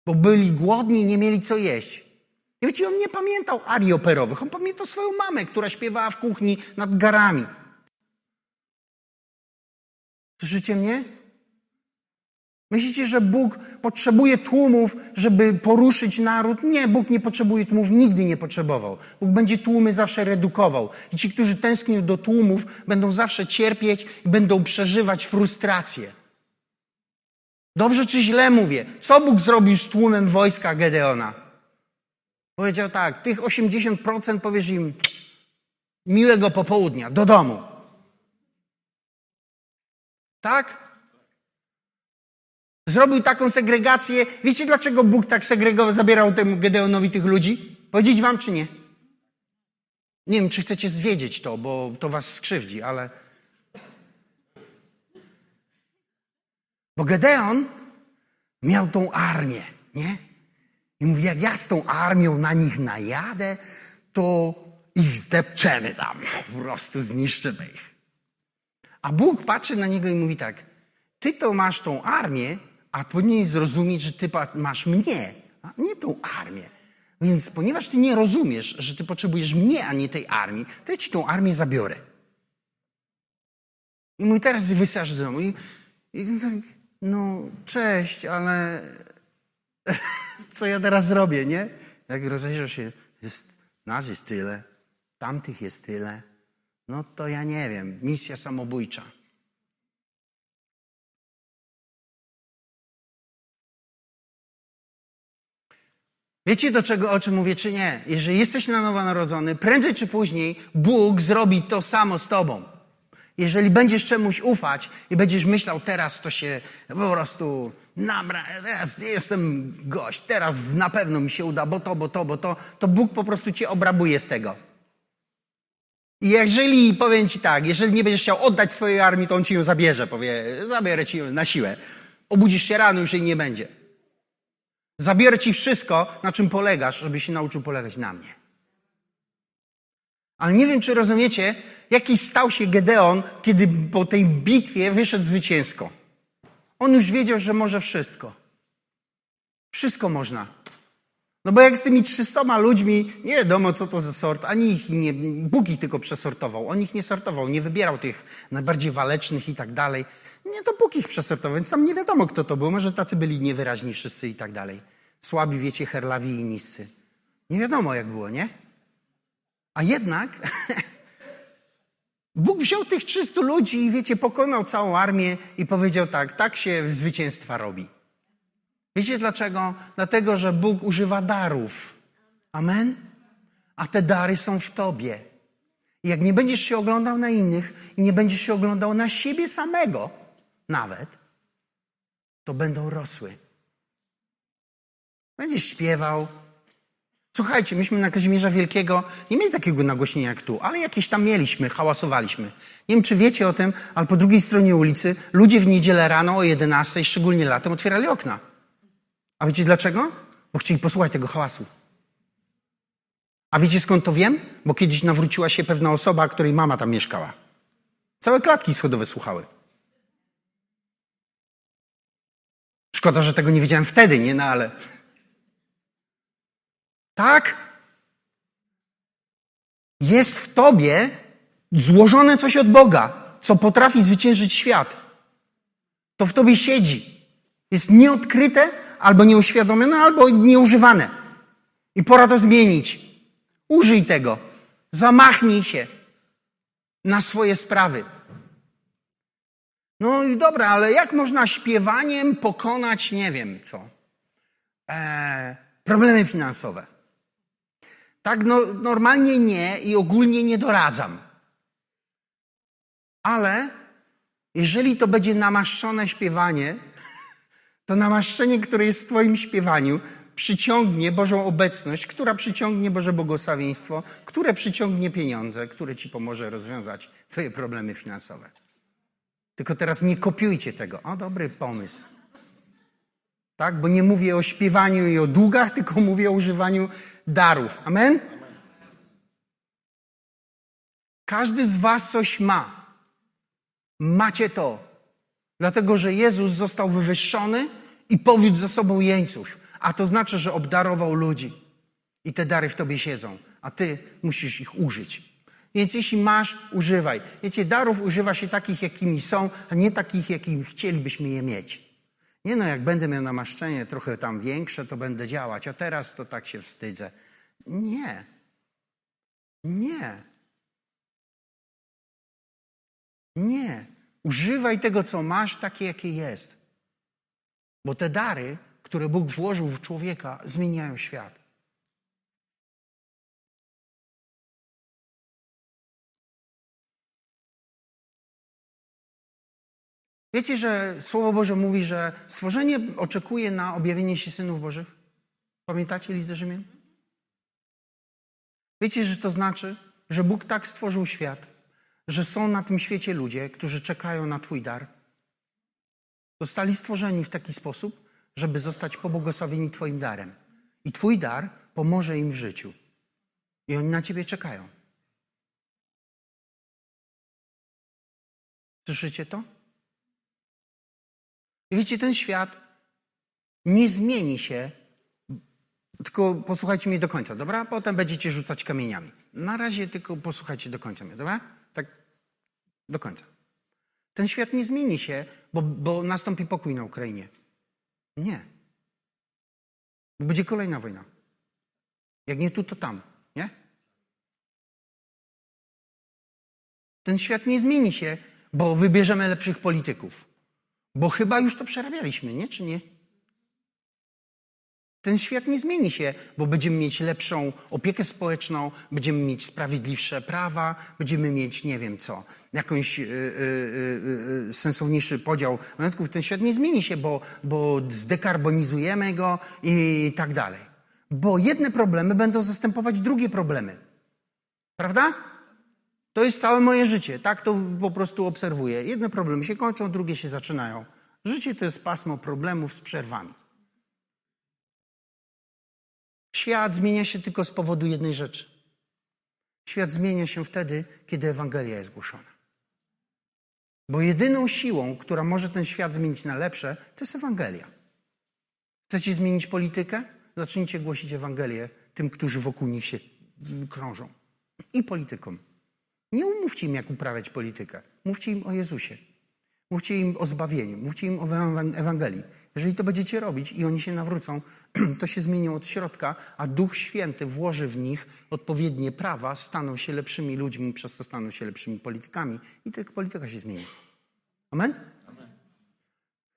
Bo byli głodni i nie mieli co jeść. I wiecie, on nie pamiętał arii operowych. On pamiętał swoją mamę, która śpiewała w kuchni nad garami. Słyszycie mnie? Myślicie, że Bóg potrzebuje tłumów, żeby poruszyć naród? Nie, Bóg nie potrzebuje tłumów, nigdy nie potrzebował. Bóg będzie tłumy zawsze redukował. I ci, którzy tęsknią do tłumów, będą zawsze cierpieć i będą przeżywać frustrację. Dobrze czy źle mówię? Co Bóg zrobił z tłumem wojska Gedeona? Powiedział tak, tych 80% powiesz im miłego popołudnia, do domu. Tak? Zrobił taką segregację. Wiecie, dlaczego Bóg tak segregował, zabierał temu Gedeonowi tych ludzi? Powiedzieć wam, czy nie? Nie wiem, czy chcecie zwiedzieć to, bo to was skrzywdzi, ale... Bo Gedeon miał tą armię, nie? I mówi, jak ja z tą armią na nich najadę, to ich zdepczemy tam. Po prostu zniszczymy ich. A Bóg patrzy na niego i mówi tak, ty to masz tą armię, a powinien zrozumieć, że ty masz mnie, a nie tą armię. Więc ponieważ ty nie rozumiesz, że ty potrzebujesz mnie, a nie tej armii, to ja ci tą armię zabiorę. I mój teraz wysasz do domu. I, i tak, no, cześć, ale co ja teraz zrobię, nie? Jak rozejrzasz się, jest, nas jest tyle, tamtych jest tyle, no to ja nie wiem, misja samobójcza. Wiecie do czego, o czym mówię, czy nie? Jeżeli jesteś na nowo narodzony, prędzej czy później Bóg zrobi to samo z tobą. Jeżeli będziesz czemuś ufać i będziesz myślał, teraz to się po prostu nabra, teraz jestem gość, teraz na pewno mi się uda, bo to, bo to, bo to, to Bóg po prostu cię obrabuje z tego. I jeżeli, powiem ci tak, jeżeli nie będziesz chciał oddać swojej armii, to on ci ją zabierze, powie, zabierę ci ją na siłę. Obudzisz się rano, już jej nie będzie. Zabiorę ci wszystko, na czym polegasz, żebyś się nauczył polegać na mnie. Ale nie wiem, czy rozumiecie, jaki stał się Gedeon, kiedy po tej bitwie wyszedł zwycięsko. On już wiedział, że może wszystko. Wszystko można. No bo jak z tymi trzystoma ludźmi, nie wiadomo co to za sort, ani ich nie, Bóg ich tylko przesortował. On ich nie sortował, nie wybierał tych najbardziej walecznych i tak dalej. Nie, to Bóg ich przesortował, więc tam nie wiadomo kto to był. Może tacy byli niewyraźni wszyscy i tak dalej. Słabi, wiecie, herlawi i niscy. Nie wiadomo jak było, nie? A jednak Bóg wziął tych 300 ludzi i wiecie, pokonał całą armię i powiedział tak, tak się zwycięstwa robi. Wiecie dlaczego? Dlatego, że Bóg używa darów. Amen? A te dary są w tobie. I jak nie będziesz się oglądał na innych i nie będziesz się oglądał na siebie samego, nawet, to będą rosły. Będziesz śpiewał, Słuchajcie, myśmy na Kazimierza Wielkiego nie mieli takiego nagłośnienia jak tu, ale jakieś tam mieliśmy, hałasowaliśmy. Nie wiem, czy wiecie o tym, ale po drugiej stronie ulicy ludzie w niedzielę rano o 11, szczególnie latem, otwierali okna. A wiecie dlaczego? Bo chcieli posłuchać tego hałasu. A wiecie skąd to wiem? Bo kiedyś nawróciła się pewna osoba, której mama tam mieszkała. Całe klatki schodowe słuchały. Szkoda, że tego nie wiedziałem wtedy, nie? No ale... Tak? Jest w tobie złożone coś od Boga, co potrafi zwyciężyć świat. To w tobie siedzi. Jest nieodkryte, albo nieuświadomione, albo nieużywane. I pora to zmienić. Użyj tego. Zamachnij się na swoje sprawy. No i dobra, ale jak można śpiewaniem pokonać, nie wiem co, e, problemy finansowe? Tak no, normalnie nie i ogólnie nie doradzam. Ale jeżeli to będzie namaszczone śpiewanie, to namaszczenie, które jest w Twoim śpiewaniu, przyciągnie Bożą obecność, która przyciągnie Boże błogosławieństwo, które przyciągnie pieniądze, które Ci pomoże rozwiązać Twoje problemy finansowe. Tylko teraz nie kopiujcie tego. O, dobry pomysł. Tak? Bo nie mówię o śpiewaniu i o długach, tylko mówię o używaniu darów. Amen? Każdy z Was coś ma. Macie to. Dlatego, że Jezus został wywyższony i powiódł za sobą jeńców. A to znaczy, że obdarował ludzi. I te dary w tobie siedzą, a ty musisz ich użyć. Więc jeśli masz, używaj. Wiecie, darów używa się takich, jakimi są, a nie takich, jakimi chcielibyśmy je mieć. Nie no, jak będę miał namaszczenie trochę tam większe, to będę działać, a teraz to tak się wstydzę. Nie. Nie. Nie. Używaj tego, co masz, takie, jakie jest. Bo te dary, które Bóg włożył w człowieka, zmieniają świat. Wiecie, że Słowo Boże mówi, że stworzenie oczekuje na objawienie się synów Bożych? Pamiętacie list do Rzymian? Wiecie, że to znaczy, że Bóg tak stworzył świat, że są na tym świecie ludzie, którzy czekają na Twój dar. Zostali stworzeni w taki sposób, żeby zostać pobłogosławieni Twoim darem. I Twój dar pomoże im w życiu. I oni na Ciebie czekają. Słyszycie to? I wiecie, ten świat nie zmieni się, tylko posłuchajcie mnie do końca, dobra? Potem będziecie rzucać kamieniami. Na razie tylko posłuchajcie do końca mnie, dobra? Tak do końca. Ten świat nie zmieni się, bo, bo nastąpi pokój na Ukrainie. Nie. Będzie kolejna wojna. Jak nie tu, to tam, nie? Ten świat nie zmieni się, bo wybierzemy lepszych polityków. Bo chyba już to przerabialiśmy, nie? Czy nie? Ten świat nie zmieni się, bo będziemy mieć lepszą opiekę społeczną, będziemy mieć sprawiedliwsze prawa, będziemy mieć nie wiem co, jakąś yy, yy, yy, sensowniejszy podział majątków. Ten świat nie zmieni się, bo, bo zdekarbonizujemy go i tak dalej. Bo jedne problemy będą zastępować drugie problemy. Prawda? To jest całe moje życie. Tak to po prostu obserwuję. Jedne problemy się kończą, drugie się zaczynają. Życie to jest pasmo problemów z przerwami. Świat zmienia się tylko z powodu jednej rzeczy. Świat zmienia się wtedy, kiedy Ewangelia jest głoszona. Bo jedyną siłą, która może ten świat zmienić na lepsze, to jest Ewangelia. Chcecie zmienić politykę? Zacznijcie głosić Ewangelię tym, którzy wokół nich się krążą. I politykom. Nie umówcie im, jak uprawiać politykę. Mówcie im o Jezusie. Mówcie im o zbawieniu, mówcie im o Ewangelii. Jeżeli to będziecie robić i oni się nawrócą, to się zmienią od środka, a Duch Święty włoży w nich odpowiednie prawa, staną się lepszymi ludźmi, przez to staną się lepszymi politykami i tylko polityka się zmieni. Amen? Amen.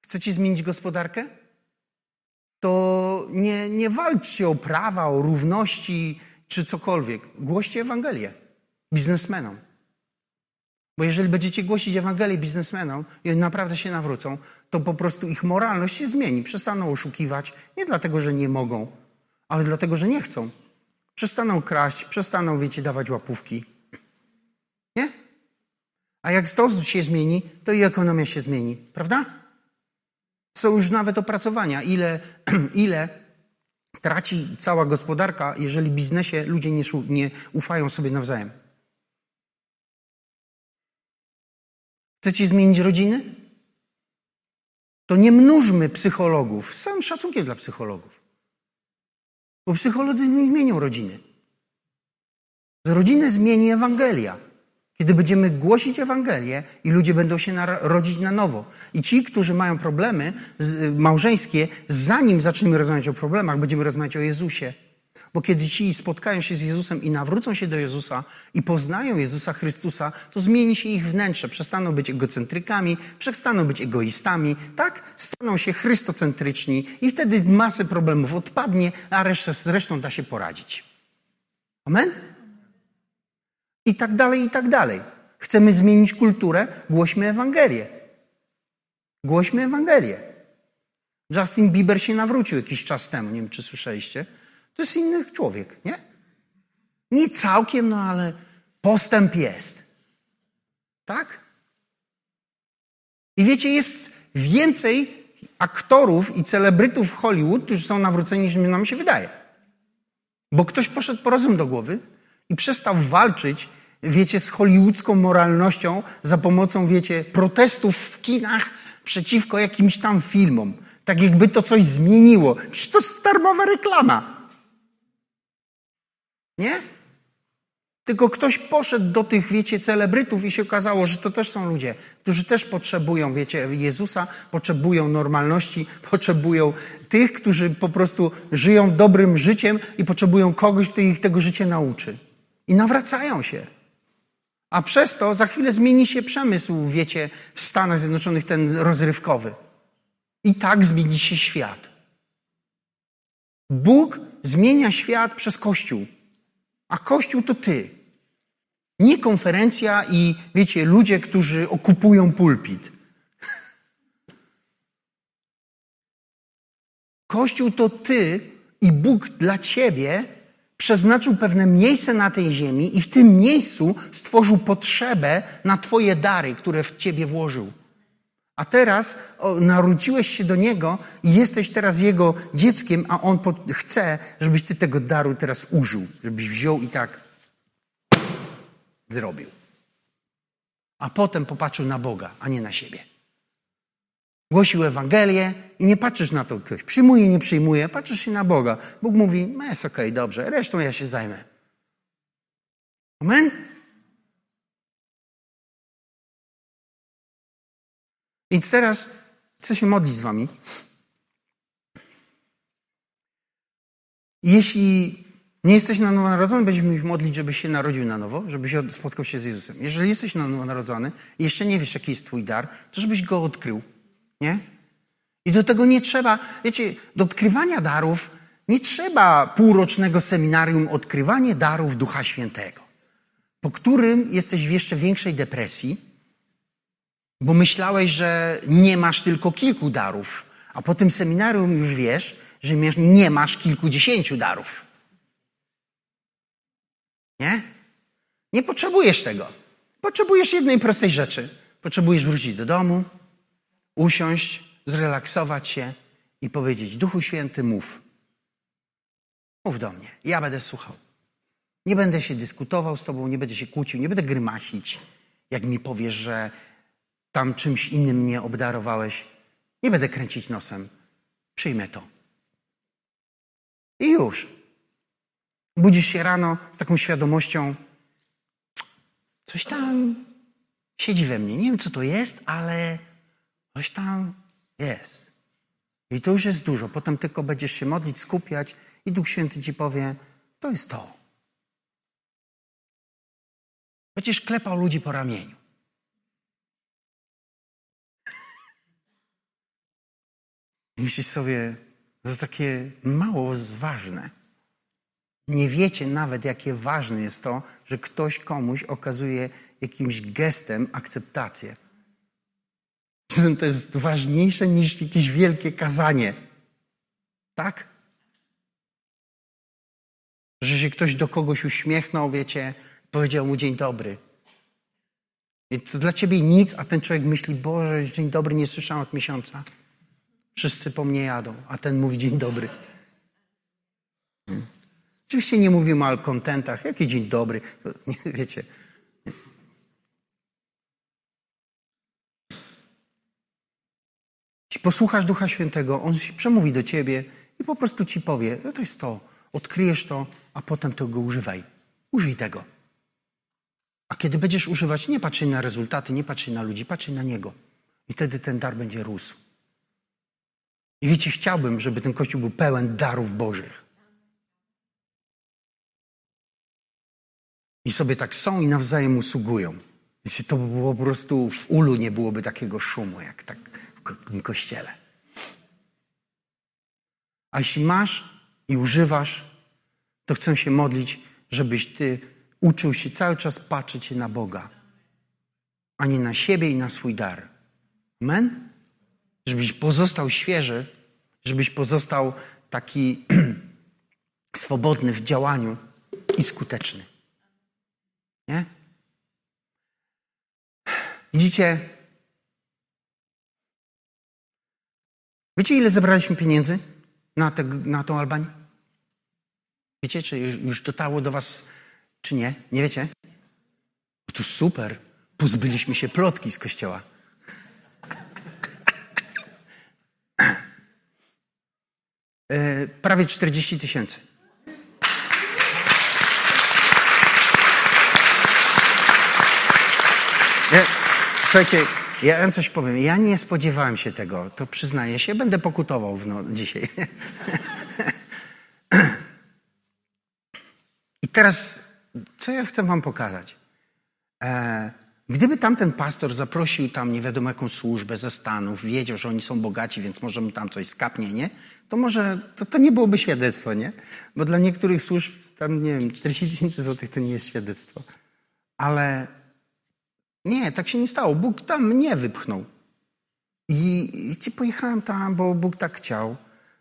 Chcecie zmienić gospodarkę? To nie, nie walczcie o prawa, o równości czy cokolwiek. Głoście Ewangelię biznesmenom. Bo jeżeli będziecie głosić Ewangelię biznesmenom i oni naprawdę się nawrócą, to po prostu ich moralność się zmieni. Przestaną oszukiwać, nie dlatego, że nie mogą, ale dlatego, że nie chcą. Przestaną kraść, przestaną, wiecie, dawać łapówki. Nie? A jak to się zmieni, to i ekonomia się zmieni, prawda? Są już nawet opracowania, ile, ile traci cała gospodarka, jeżeli w biznesie ludzie nie, nie ufają sobie nawzajem. Chcecie zmienić rodziny? To nie mnóżmy psychologów, z całym szacunkiem dla psychologów. Bo psycholodzy nie zmienią rodziny. Rodzinę zmieni Ewangelia. Kiedy będziemy głosić Ewangelię i ludzie będą się rodzić na nowo. I ci, którzy mają problemy małżeńskie, zanim zaczniemy rozmawiać o problemach, będziemy rozmawiać o Jezusie. Bo kiedy ci spotkają się z Jezusem i nawrócą się do Jezusa i poznają Jezusa Chrystusa, to zmieni się ich wnętrze. Przestaną być egocentrykami, przestaną być egoistami, tak? Staną się chrystocentryczni i wtedy masę problemów odpadnie, a resztę, resztą da się poradzić. Amen? I tak dalej, i tak dalej. Chcemy zmienić kulturę? Głośmy Ewangelię. Głośmy Ewangelię. Justin Bieber się nawrócił jakiś czas temu, nie wiem czy słyszeliście. To jest inny człowiek, nie? Nie całkiem, no ale postęp jest. Tak? I wiecie, jest więcej aktorów i celebrytów w Hollywood, którzy są nawróceni, niż nam się wydaje. Bo ktoś poszedł po rozum do głowy i przestał walczyć, wiecie, z hollywoodzką moralnością za pomocą, wiecie, protestów w kinach przeciwko jakimś tam filmom. Tak jakby to coś zmieniło. Przecież to jest darmowa reklama. Nie? Tylko ktoś poszedł do tych, wiecie, celebrytów i się okazało, że to też są ludzie, którzy też potrzebują, wiecie, Jezusa, potrzebują normalności, potrzebują tych, którzy po prostu żyją dobrym życiem i potrzebują kogoś, kto ich tego życia nauczy. I nawracają się. A przez to za chwilę zmieni się przemysł, wiecie, w Stanach Zjednoczonych ten rozrywkowy. I tak zmieni się świat. Bóg zmienia świat przez Kościół. A Kościół to ty. Nie konferencja i, wiecie, ludzie, którzy okupują pulpit. Kościół to ty i Bóg dla ciebie przeznaczył pewne miejsce na tej ziemi i w tym miejscu stworzył potrzebę na twoje dary, które w ciebie włożył. A teraz narodziłeś się do Niego i jesteś teraz Jego dzieckiem, a On chce, żebyś Ty tego daru teraz użył, żebyś wziął i tak zrobił. A potem popatrzył na Boga, a nie na siebie. Głosił Ewangelię i nie patrzysz na to, ktoś przyjmuje, nie przyjmuje, patrzysz się na Boga. Bóg mówi, no jest okej, okay, dobrze, resztą ja się zajmę. Amen? Więc teraz chcę się modlić z wami. Jeśli nie jesteś na nowo narodzony, będziemy się modlić, żebyś się narodził na nowo, żebyś spotkał się z Jezusem. Jeżeli jesteś na nowo narodzony i jeszcze nie wiesz, jaki jest twój dar, to żebyś go odkrył. Nie? I do tego nie trzeba, wiecie, do odkrywania darów nie trzeba półrocznego seminarium odkrywanie darów Ducha Świętego, po którym jesteś w jeszcze większej depresji, bo myślałeś, że nie masz tylko kilku darów, a po tym seminarium już wiesz, że nie masz kilkudziesięciu darów. Nie? Nie potrzebujesz tego. Potrzebujesz jednej prostej rzeczy. Potrzebujesz wrócić do domu, usiąść, zrelaksować się i powiedzieć: Duchu Święty, mów. Mów do mnie. Ja będę słuchał. Nie będę się dyskutował z Tobą, nie będę się kłócił, nie będę grymasić, jak mi powiesz, że tam czymś innym mnie obdarowałeś. Nie będę kręcić nosem. Przyjmę to. I już. Budzisz się rano z taką świadomością, coś tam siedzi we mnie. Nie wiem, co to jest, ale coś tam jest. I to już jest dużo. Potem tylko będziesz się modlić, skupiać i Duch Święty ci powie, to jest to. Będziesz klepał ludzi po ramieniu. Myślisz sobie, to takie mało ważne. Nie wiecie nawet, jakie ważne jest to, że ktoś komuś okazuje jakimś gestem akceptację. To jest ważniejsze niż jakieś wielkie kazanie. Tak? Że się ktoś do kogoś uśmiechnął, wiecie, powiedział mu dzień dobry. I to dla ciebie nic, a ten człowiek myśli, Boże, dzień dobry nie słyszałem od miesiąca. Wszyscy po mnie jadą, a ten mówi dzień dobry. Hmm. Oczywiście nie mówimy o malkontentach. Jaki dzień dobry? Nie, wiecie. Posłuchasz Ducha Świętego, On przemówi do ciebie i po prostu ci powie, no to jest to, odkryjesz to, a potem tego używaj. Użyj tego. A kiedy będziesz używać, nie patrzyj na rezultaty, nie patrzyj na ludzi, patrzyj na Niego. I wtedy ten dar będzie rósł. I wiecie, chciałbym, żeby ten Kościół był pełen darów Bożych. I sobie tak są i nawzajem usługują. Jeśli to by było po prostu w ulu, nie byłoby takiego szumu, jak tak w kościele. A jeśli masz i używasz, to chcę się modlić, żebyś ty uczył się cały czas patrzeć na Boga, a nie na siebie i na swój dar. Amen? Żebyś pozostał świeży, żebyś pozostał taki swobodny w działaniu i skuteczny. Nie? Widzicie? Wiecie, ile zebraliśmy pieniędzy na, te, na tą Albanię? Wiecie, czy już dotarło do Was, czy nie? Nie wiecie? To super. Pozbyliśmy się plotki z kościoła. Prawie 40 tysięcy. Słuchajcie, ja wam coś powiem. Ja nie spodziewałem się tego. To przyznaję się, będę pokutował w no, dzisiaj. I teraz, co ja chcę wam pokazać? E, Gdyby tamten pastor zaprosił tam nie wiadomo jaką służbę ze Stanów, wiedział, że oni są bogaci, więc może mu tam coś skapnie, nie? To może, to, to nie byłoby świadectwo, nie? Bo dla niektórych służb tam, nie wiem, 40 tysięcy złotych to nie jest świadectwo. Ale nie, tak się nie stało. Bóg tam mnie wypchnął. I, i pojechałem tam, bo Bóg tak chciał.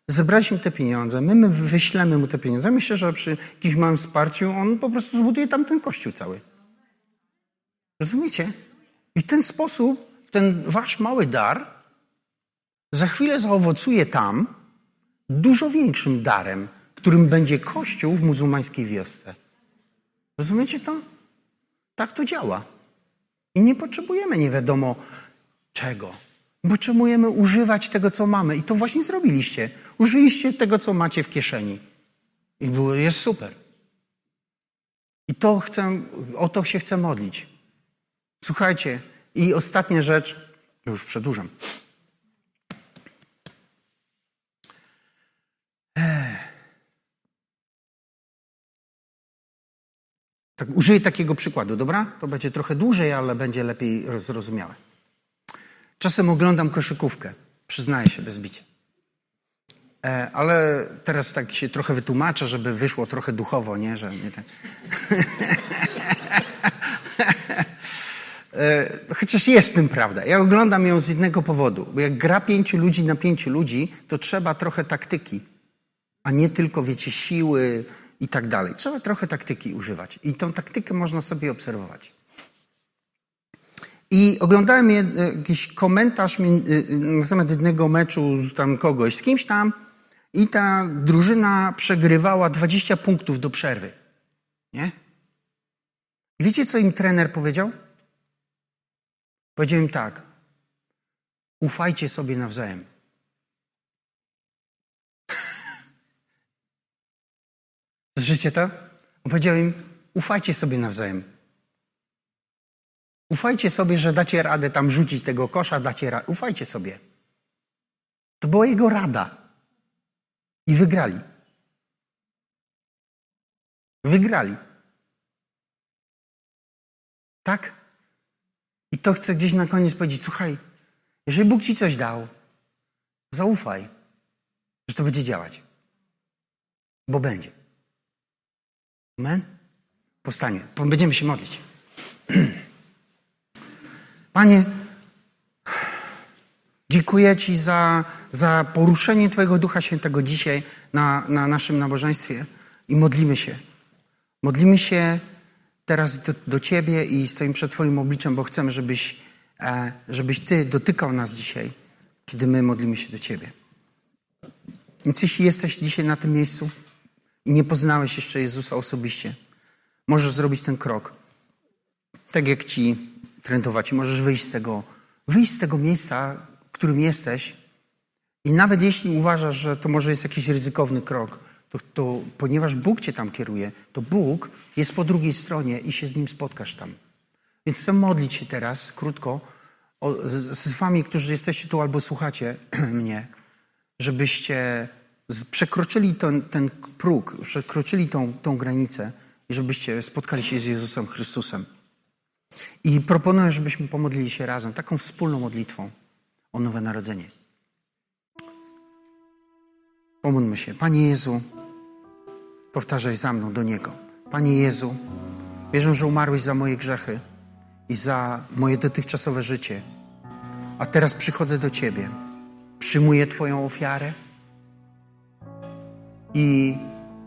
zebraliśmy te pieniądze, my, my wyślemy mu te pieniądze. Myślę, że przy jakimś małym wsparciu on po prostu zbuduje tam ten kościół cały. Rozumiecie? I w ten sposób ten wasz mały dar za chwilę zaowocuje tam dużo większym darem, którym będzie kościół w muzułmańskiej wiosce. Rozumiecie to? Tak to działa. I nie potrzebujemy nie wiadomo czego. Potrzebujemy używać tego, co mamy. I to właśnie zrobiliście. Użyliście tego, co macie w kieszeni. I było, jest super. I to chcę, o to się chcę modlić. Słuchajcie, i ostatnia rzecz, już przedłużam. Tak, użyję takiego przykładu, dobra? To będzie trochę dłużej, ale będzie lepiej zrozumiałe. Czasem oglądam koszykówkę, przyznaję się bez bicia. E, ale teraz tak się trochę wytłumaczę, żeby wyszło trochę duchowo, nie? Że nie tak. E, chociaż jest w tym prawda. Ja oglądam ją z jednego powodu, bo jak gra pięciu ludzi na pięciu ludzi, to trzeba trochę taktyki, a nie tylko, wiecie, siły i tak dalej. Trzeba trochę taktyki używać i tą taktykę można sobie obserwować. I oglądałem jakiś komentarz na temat jednego meczu tam kogoś z kimś tam i ta drużyna przegrywała 20 punktów do przerwy. Nie? Wiecie, co im trener powiedział? Powiedziałem tak. Ufajcie sobie nawzajem. Słyszycie to? On powiedział im, ufajcie sobie nawzajem. Ufajcie sobie, że dacie radę tam rzucić tego kosza, dacie radę. Ufajcie sobie. To była jego rada. I wygrali. Wygrali. Tak? To chcę gdzieś na koniec powiedzieć, słuchaj, jeżeli Bóg ci coś dał, zaufaj, że to będzie działać. Bo będzie. Amen? Powstanie. Będziemy się modlić. Panie, dziękuję Ci za, za poruszenie Twojego Ducha Świętego dzisiaj na, na naszym nabożeństwie i modlimy się. Modlimy się teraz do, do Ciebie i stoimy przed Twoim obliczem, bo chcemy, żebyś, e, żebyś Ty dotykał nas dzisiaj, kiedy my modlimy się do Ciebie. Więc jeśli jesteś dzisiaj na tym miejscu i nie poznałeś jeszcze Jezusa osobiście, możesz zrobić ten krok. Tak jak Ci trendować i możesz wyjść z tego, wyjść z tego miejsca, w którym jesteś. I nawet jeśli uważasz, że to może jest jakiś ryzykowny krok, to, to ponieważ Bóg cię tam kieruje, to Bóg jest po drugiej stronie i się z Nim spotkasz tam. Więc chcę modlić się teraz, krótko, o, z, z wami, którzy jesteście tu albo słuchacie mnie, żebyście przekroczyli ten, ten próg, przekroczyli tą, tą granicę i żebyście spotkali się z Jezusem Chrystusem. I proponuję, żebyśmy pomodlili się razem, taką wspólną modlitwą o nowe narodzenie. Pomódlmy się. Panie Jezu, powtarzaj za mną do Niego. Panie Jezu, wierzę, że umarłeś za moje grzechy i za moje dotychczasowe życie. A teraz przychodzę do Ciebie. Przyjmuję Twoją ofiarę i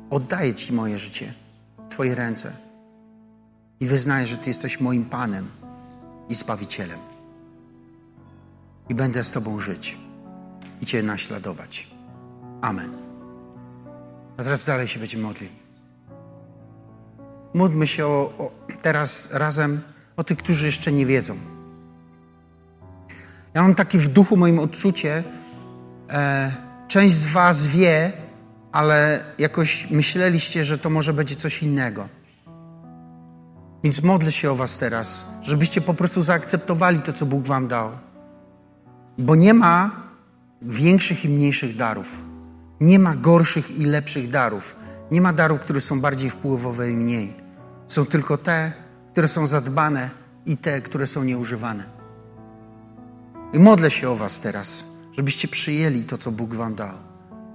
oddaję Ci moje życie, Twoje ręce i wyznaję, że Ty jesteś moim Panem i Zbawicielem. I będę z Tobą żyć i Cię naśladować. Amen. A teraz dalej się będziemy modlili. Módlmy się o, o, teraz razem o tych, którzy jeszcze nie wiedzą. Ja mam takie w duchu moim odczucie, e, część z Was wie, ale jakoś myśleliście, że to może będzie coś innego. Więc modlę się o Was teraz, żebyście po prostu zaakceptowali to, co Bóg Wam dał. Bo nie ma większych i mniejszych darów. Nie ma gorszych i lepszych darów. Nie ma darów, które są bardziej wpływowe i mniej. Są tylko te, które są zadbane i te, które są nieużywane. I modlę się o Was teraz, żebyście przyjęli to, co Bóg Wam dał.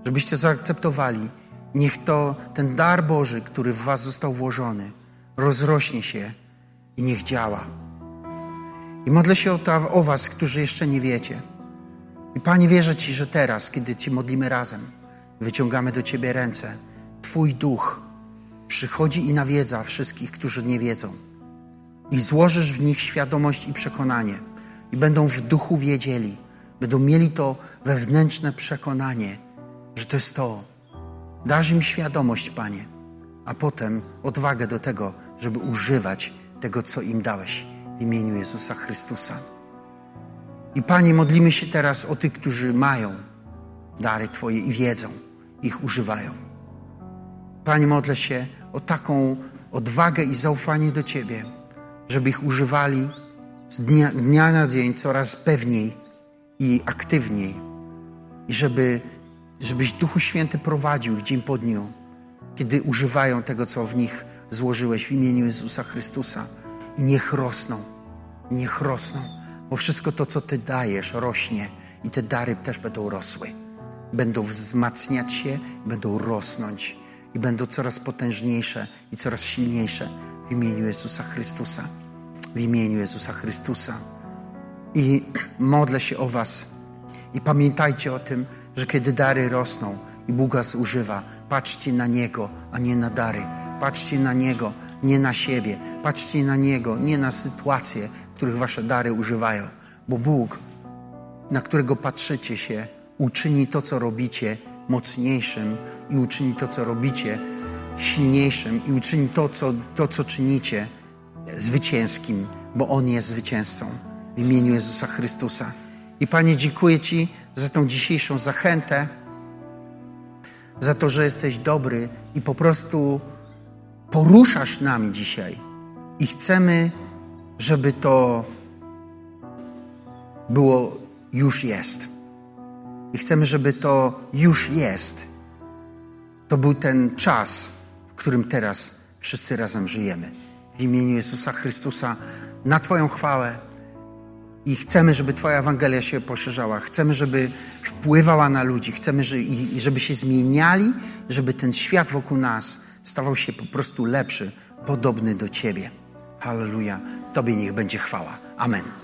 Żebyście zaakceptowali. Niech to ten dar Boży, który w Was został włożony, rozrośnie się i niech działa. I modlę się o, to, o Was, którzy jeszcze nie wiecie. I Panie, wierzę Ci, że teraz, kiedy Ci modlimy razem, Wyciągamy do Ciebie ręce. Twój duch przychodzi i nawiedza wszystkich, którzy nie wiedzą. I złożysz w nich świadomość i przekonanie. I będą w duchu wiedzieli, będą mieli to wewnętrzne przekonanie, że to jest to. Dasz im świadomość, Panie, a potem odwagę do tego, żeby używać tego, co im dałeś w imieniu Jezusa Chrystusa. I Panie, modlimy się teraz o tych, którzy mają dary Twoje i wiedzą, ich używają. Panie, modlę się o taką odwagę i zaufanie do Ciebie, żeby ich używali z dnia, dnia na dzień coraz pewniej i aktywniej. I żeby, żebyś Duchu Święty prowadził ich dzień po dniu, kiedy używają tego, co w nich złożyłeś w imieniu Jezusa Chrystusa. I niech rosną, niech rosną, bo wszystko to, co Ty dajesz, rośnie i te dary też będą rosły. Będą wzmacniać się, będą rosnąć i będą coraz potężniejsze i coraz silniejsze w imieniu Jezusa Chrystusa. W imieniu Jezusa Chrystusa. I modlę się o Was. I pamiętajcie o tym, że kiedy dary rosną i Bóg was używa, patrzcie na Niego, a nie na dary. Patrzcie na Niego, nie na siebie. Patrzcie na Niego, nie na sytuacje, w których Wasze dary używają. Bo Bóg, na którego patrzycie się, uczyni to, co robicie, mocniejszym i uczyni to, co robicie, silniejszym i uczyni to, co, to, co czynicie, zwycięskim, bo On jest zwycięzcą w imieniu Jezusa Chrystusa. I Panie, dziękuję Ci za tą dzisiejszą zachętę, za to, że jesteś dobry i po prostu poruszasz nami dzisiaj. I chcemy, żeby to było już jest. I chcemy, żeby to już jest. To był ten czas, w którym teraz wszyscy razem żyjemy. W imieniu Jezusa Chrystusa na Twoją chwałę. I chcemy, żeby Twoja Ewangelia się poszerzała. Chcemy, żeby wpływała na ludzi. Chcemy, żeby się zmieniali, żeby ten świat wokół nas stawał się po prostu lepszy, podobny do Ciebie. Halleluja. Tobie niech będzie chwała. Amen.